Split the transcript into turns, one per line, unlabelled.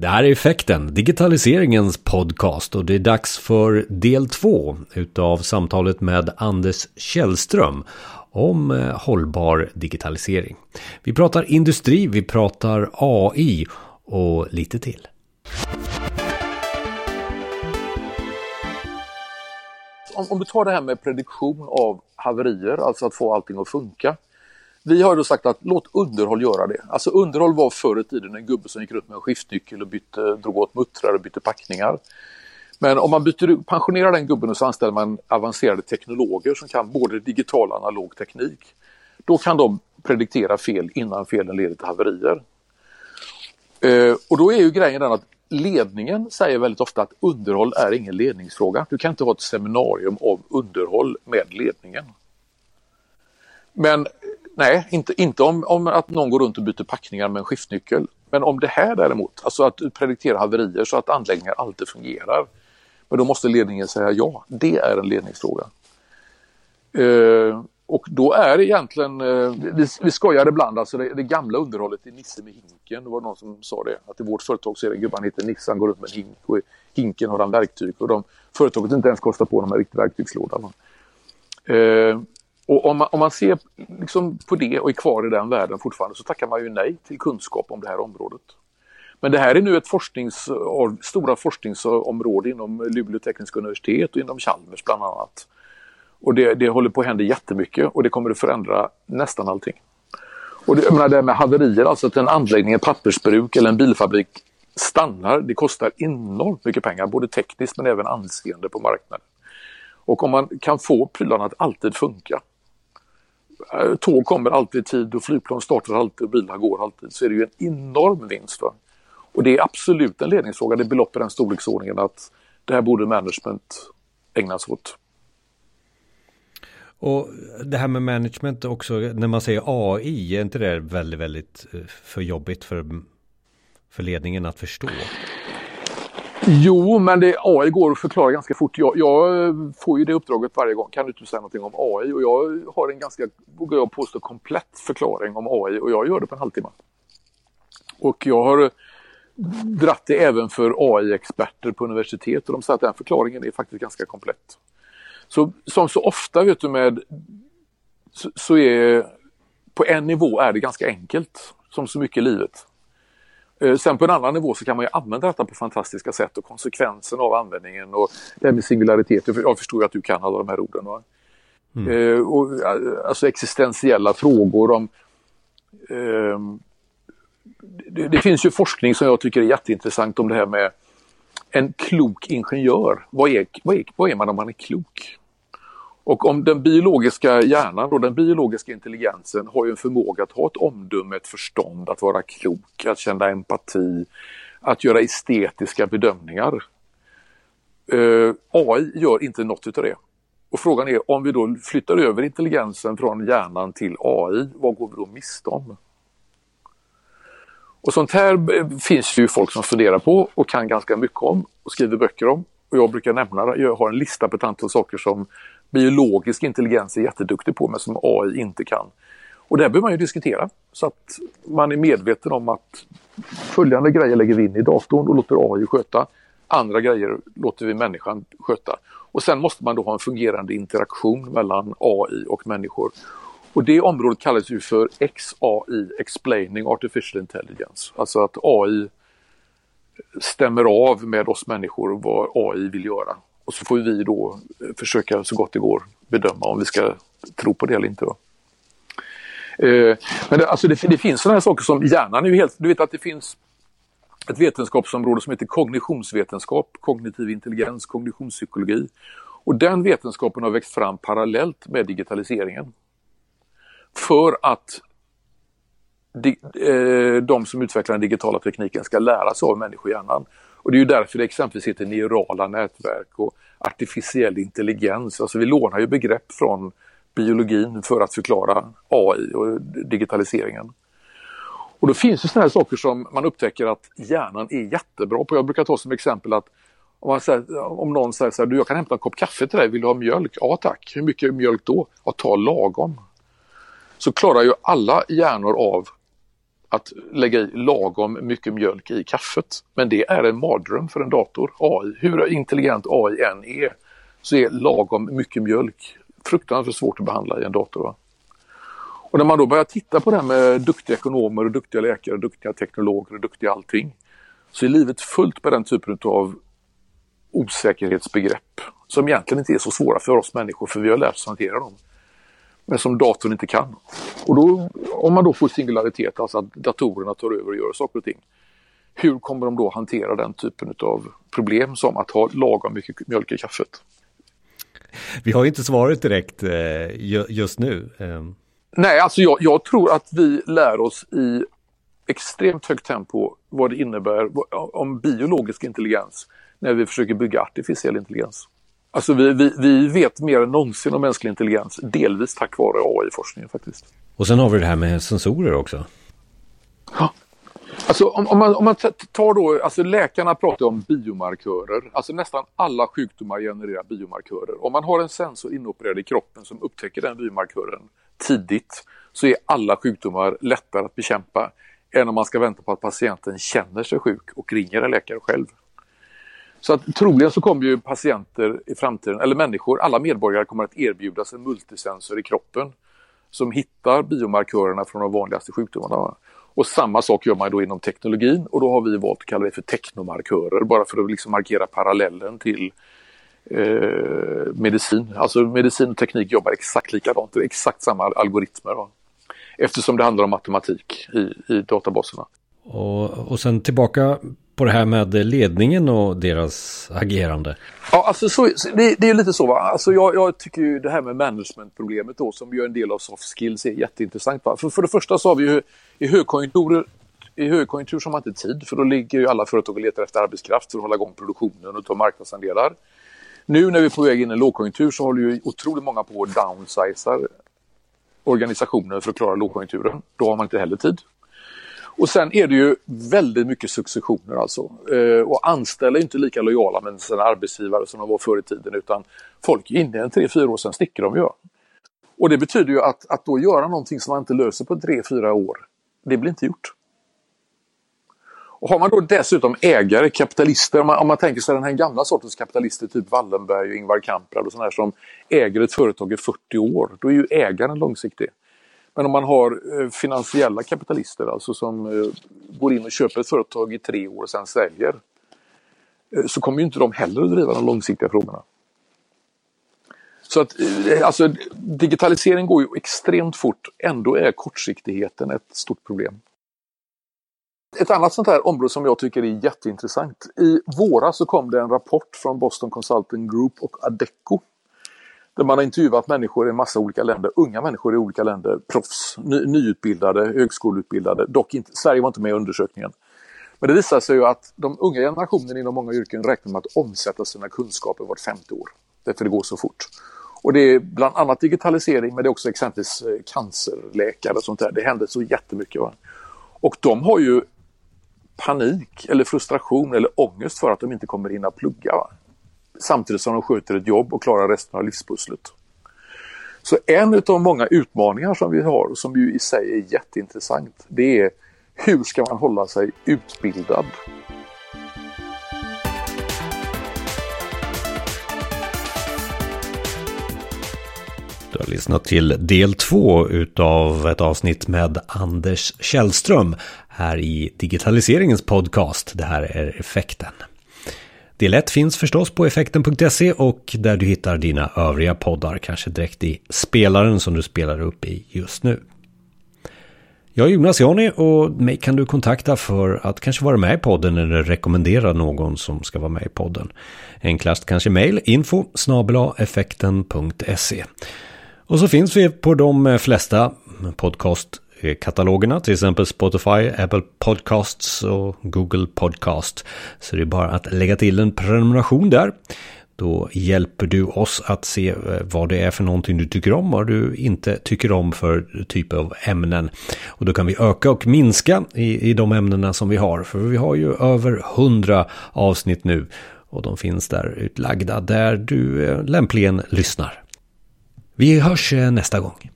Det här är Effekten, digitaliseringens podcast och det är dags för del två utav samtalet med Anders Källström om eh, hållbar digitalisering. Vi pratar industri, vi pratar AI och lite till.
Om, om du tar det här med prediktion av haverier, alltså att få allting att funka. Vi har då sagt att låt underhåll göra det. Alltså underhåll var förr i tiden en gubbe som gick runt med en skiftnyckel och bytte, drog åt muttrar och bytte packningar. Men om man byter, pensionerar den gubben och så anställer man avancerade teknologer som kan både digital och analog teknik. Då kan de prediktera fel innan felen leder till haverier. Eh, och då är ju grejen den att ledningen säger väldigt ofta att underhåll är ingen ledningsfråga. Du kan inte ha ett seminarium om underhåll med ledningen. Men nej, inte, inte om, om att någon går runt och byter packningar med en skiftnyckel. Men om det här däremot, alltså att prediktera haverier så att anläggningar alltid fungerar. Men då måste ledningen säga ja, det är en ledningsfråga. Eh, och då är det egentligen, eh, vi, vi skojar ibland, alltså det, det, gamla underhållet i Nisse med hinken, det var någon som sa det, att i vårt företag så är det gubben heter Nisse, han går runt med en hink och i hinken har han verktyg och de, företaget inte ens kostar på dem en riktig verktygslåda. Eh, och om man, om man ser liksom på det och är kvar i den världen fortfarande så tackar man ju nej till kunskap om det här området. Men det här är nu ett forsknings, stora forskningsområde inom Luleå tekniska universitet och inom Chalmers bland annat. Och det, det håller på att hända jättemycket och det kommer att förändra nästan allting. Och det, jag menar det här med haverier, alltså att en anläggning, ett pappersbruk eller en bilfabrik stannar, det kostar enormt mycket pengar, både tekniskt men även anseende på marknaden. Och om man kan få prylarna att alltid funka, Eh, tåg kommer alltid i tid och flygplan startar alltid och bilar går alltid, så är det ju en enorm vinst. Va? Och det är absolut en ledningsfråga, det är belopp i den storleksordningen att det här borde management ägna sig åt.
Och det här med management också, när man säger AI, är inte det väldigt, väldigt eh, för jobbigt för, för ledningen att förstå?
Jo, men det, AI går att förklara ganska fort. Jag, jag, eh, får ju det uppdraget varje gång. Kan du inte säga någonting om AI? Och jag har en ganska, vågar jag påstå, komplett förklaring om AI och jag gör det på en halvtimme. Och jag har eh, dratt det även för AI-experter på universitet och de säger att den förklaringen är faktiskt ganska komplett. Så som så ofta vet du med så, så är på en nivå är det ganska enkelt som så mycket i livet. Eh, sen på en annan nivå så kan man ju använda detta på fantastiska sätt och konsekvensen av användningen och det här med singularitet. Jag förstår ju att du kan alla de här orden. Va? Mm. Eh, och, alltså existentiella frågor om eh, det, det, finns ju forskning som jag tycker är jätteintressant om det här med en klok ingenjör. Vad är, vad är, vad är man om man är klok? Och om den biologiska hjärnan och den biologiska intelligensen har ju en förmåga att ha ett omdöme, ett förstånd, att vara klok, att känna empati, att göra estetiska bedömningar. Eh, AI gör inte något utav det. Och frågan är om vi då flyttar över intelligensen från hjärnan till AI, vad går vi då miste om? Och sånt här eh, finns det ju folk som funderar på och kan ganska mycket om och skriver böcker om. Och jag brukar nämna, jag har en lista på ett antal saker som biologisk intelligens är jätteduktig på men som AI inte kan. Och det här behöver man ju diskutera så att man är medveten om att följande grejer lägger vi in i datorn och låter AI sköta. Andra grejer låter vi människan sköta. Och sen måste man då ha en fungerande interaktion mellan AI och människor. Och det området kallas ju för XAI, Explaining Artificial Intelligence. Alltså att AI stämmer av med oss människor vad AI vill göra. Och så får vi då försöka så gott det går bedöma om vi ska tro på det eller inte. Då. Eh, men det, alltså det, det finns sådana här saker som hjärnan är ju helt... Du vet att det finns ett vetenskapsområde som heter kognitionsvetenskap, kognitiv intelligens, kognitionspsykologi. Och den vetenskapen har växt fram parallellt med digitaliseringen. För att de, eh, de som utvecklar den digitala tekniken ska lära sig av människohjärnan. Och det är ju därför det exempelvis heter neurala nätverk och artificiell intelligens. Alltså vi lånar ju begrepp från biologin för att förklara AI och digitaliseringen. Och då finns det sådana här saker som man upptäcker att hjärnan är jättebra på. Jag brukar ta som exempel att om, man säger, om någon säger så här, du jag kan hämta en kopp kaffe till dig, vill du ha mjölk? Ja tack, hur mycket mjölk då? Ja, ta lagom. Så klarar ju alla hjärnor av att lägga i lagom mycket mjölk i kaffet. Men det är en mardröm för en dator. AI, hur intelligent AI än är, så är lagom mycket mjölk fruktansvärt svårt att behandla i en dator. Va? Och när man då börjar titta på det här med duktiga ekonomer, och duktiga läkare, och duktiga teknologer och duktiga allting. Så är livet fullt med den typen av osäkerhetsbegrepp som egentligen inte är så svåra för oss människor för vi har lärt oss att hantera dem. Men som datorn inte kan. Och då, om man då får singularitet, alltså att datorerna tar över och gör saker och ting. Hur kommer de då hantera den typen av problem som att ha lagom mycket mjölk i kaffet?
Vi har inte svaret direkt eh, just nu. Ehm.
Nej, alltså jag, jag, tror att vi lär oss i extremt högt tempo vad det innebär om biologisk intelligens när vi försöker bygga artificiell intelligens. Alltså vi, vi, vi vet mer än någonsin om mänsklig intelligens, delvis tack vare AI-forskningen faktiskt.
Och sen har vi det här med sensorer också.
Ja. Alltså om, om, man, om man tar då, alltså läkarna pratar om biomarkörer. Alltså nästan alla sjukdomar genererar biomarkörer. Om man har en sensor inopererad i kroppen som upptäcker den biomarkören tidigt så är alla sjukdomar lättare att bekämpa än om man ska vänta på att patienten känner sig sjuk och ringer en läkare själv. Så att troligen så kommer ju patienter i framtiden, eller människor, alla medborgare kommer att erbjudas en multisensor i kroppen som hittar biomarkörerna från de vanligaste sjukdomarna. Och samma sak gör man då inom teknologin och då har vi valt att kalla det för teknomarkörer bara för att liksom markera parallellen till eh, medicin. Alltså medicin och teknik jobbar exakt likadant, det är exakt samma algoritmer. Va? Eftersom det handlar om matematik i, i databaserna.
Och, och sen tillbaka på det här med ledningen och deras agerande?
Ja, alltså så, det, det är lite så. Va? Alltså jag, jag tycker ju det här med managementproblemet då som ju är en del av soft skills är jätteintressant. Va? För, för det första så har vi ju i högkonjunkturer i högkonjunktur så har man inte tid för då ligger ju alla företag och letar efter arbetskraft för att hålla igång produktionen och ta marknadsandelar. Nu när vi är på väg in i en lågkonjunktur så håller ju otroligt många på att downsiza organisationer för att klara lågkonjunkturen. Då har man inte heller tid. Och sen är det ju väldigt mycket successioner alltså. Eh, och anställda är inte lika lojala med sina arbetsgivare som de var förr i tiden utan folk är inne en tre, fyra år, sen sticker de ju. Och det betyder ju att, att då göra någonting som man inte löser på tre, fyra år, det blir inte gjort. Och har man då dessutom ägare, kapitalister, om man, om man tänker sig den här gamla sortens kapitalister, typ Wallenberg och Ingvar Kamprad och sådana här som äger ett företag i 40 år, då är ju ägaren långsiktig. Men om man har eh, finansiella kapitalister, alltså som eh, går in och köper ett företag i tre år och sen säljer, eh, så kommer ju inte de heller att driva de långsiktiga frågorna. Så att alltså, digitalisering går ju extremt fort, ändå är kortsiktigheten ett stort problem. Ett annat sånt här område som jag tycker är jätteintressant. I våras så kom det en rapport från Boston Consulting Group och Adecco där man har intervjuat människor i en massa olika länder, unga människor i olika länder, proffs, ny, nyutbildade, högskoleutbildade. Dock inte, Sverige var inte med i undersökningen. Men det visar sig ju att de unga generationen inom många yrken räknar med att omsätta sina kunskaper vart femte år. Därför det går så fort. Och det är bland annat digitalisering men det är också exempelvis eh, cancerläkare och sånt där. Det händer så jättemycket. Va? Och de har ju panik eller frustration eller ångest för att de inte kommer hinna plugga. Va? Samtidigt som de sköter ett jobb och klarar resten av livspusslet. Så en av många utmaningar som vi har, som ju i sig är jätteintressant, det är hur ska man hålla sig utbildad?
Du har lyssnat till del två utav ett avsnitt med Anders Källström här i digitaliseringens podcast. Det här är effekten. Del 1 finns förstås på effekten.se och där du hittar dina övriga poddar, kanske direkt i spelaren som du spelar upp i just nu. Jag är Jonas Jani och mig kan du kontakta för att kanske vara med i podden eller rekommendera någon som ska vara med i podden. Enklast kanske mejl info effekten.se. Och så finns vi på de flesta podcast Eh, katalogerna, till exempel Spotify, Apple Podcasts och Google Podcast. Så det är bara att lägga till en prenumeration där. Då hjälper du oss att se eh, vad det är för någonting du tycker om och vad du inte tycker om för typ av ämnen. Och då kan vi öka och minska i, i de ämnena som vi har. För vi har ju över hundra avsnitt nu och de finns där utlagda där du eh, lämpligen lyssnar. Vi hörs nästa gång.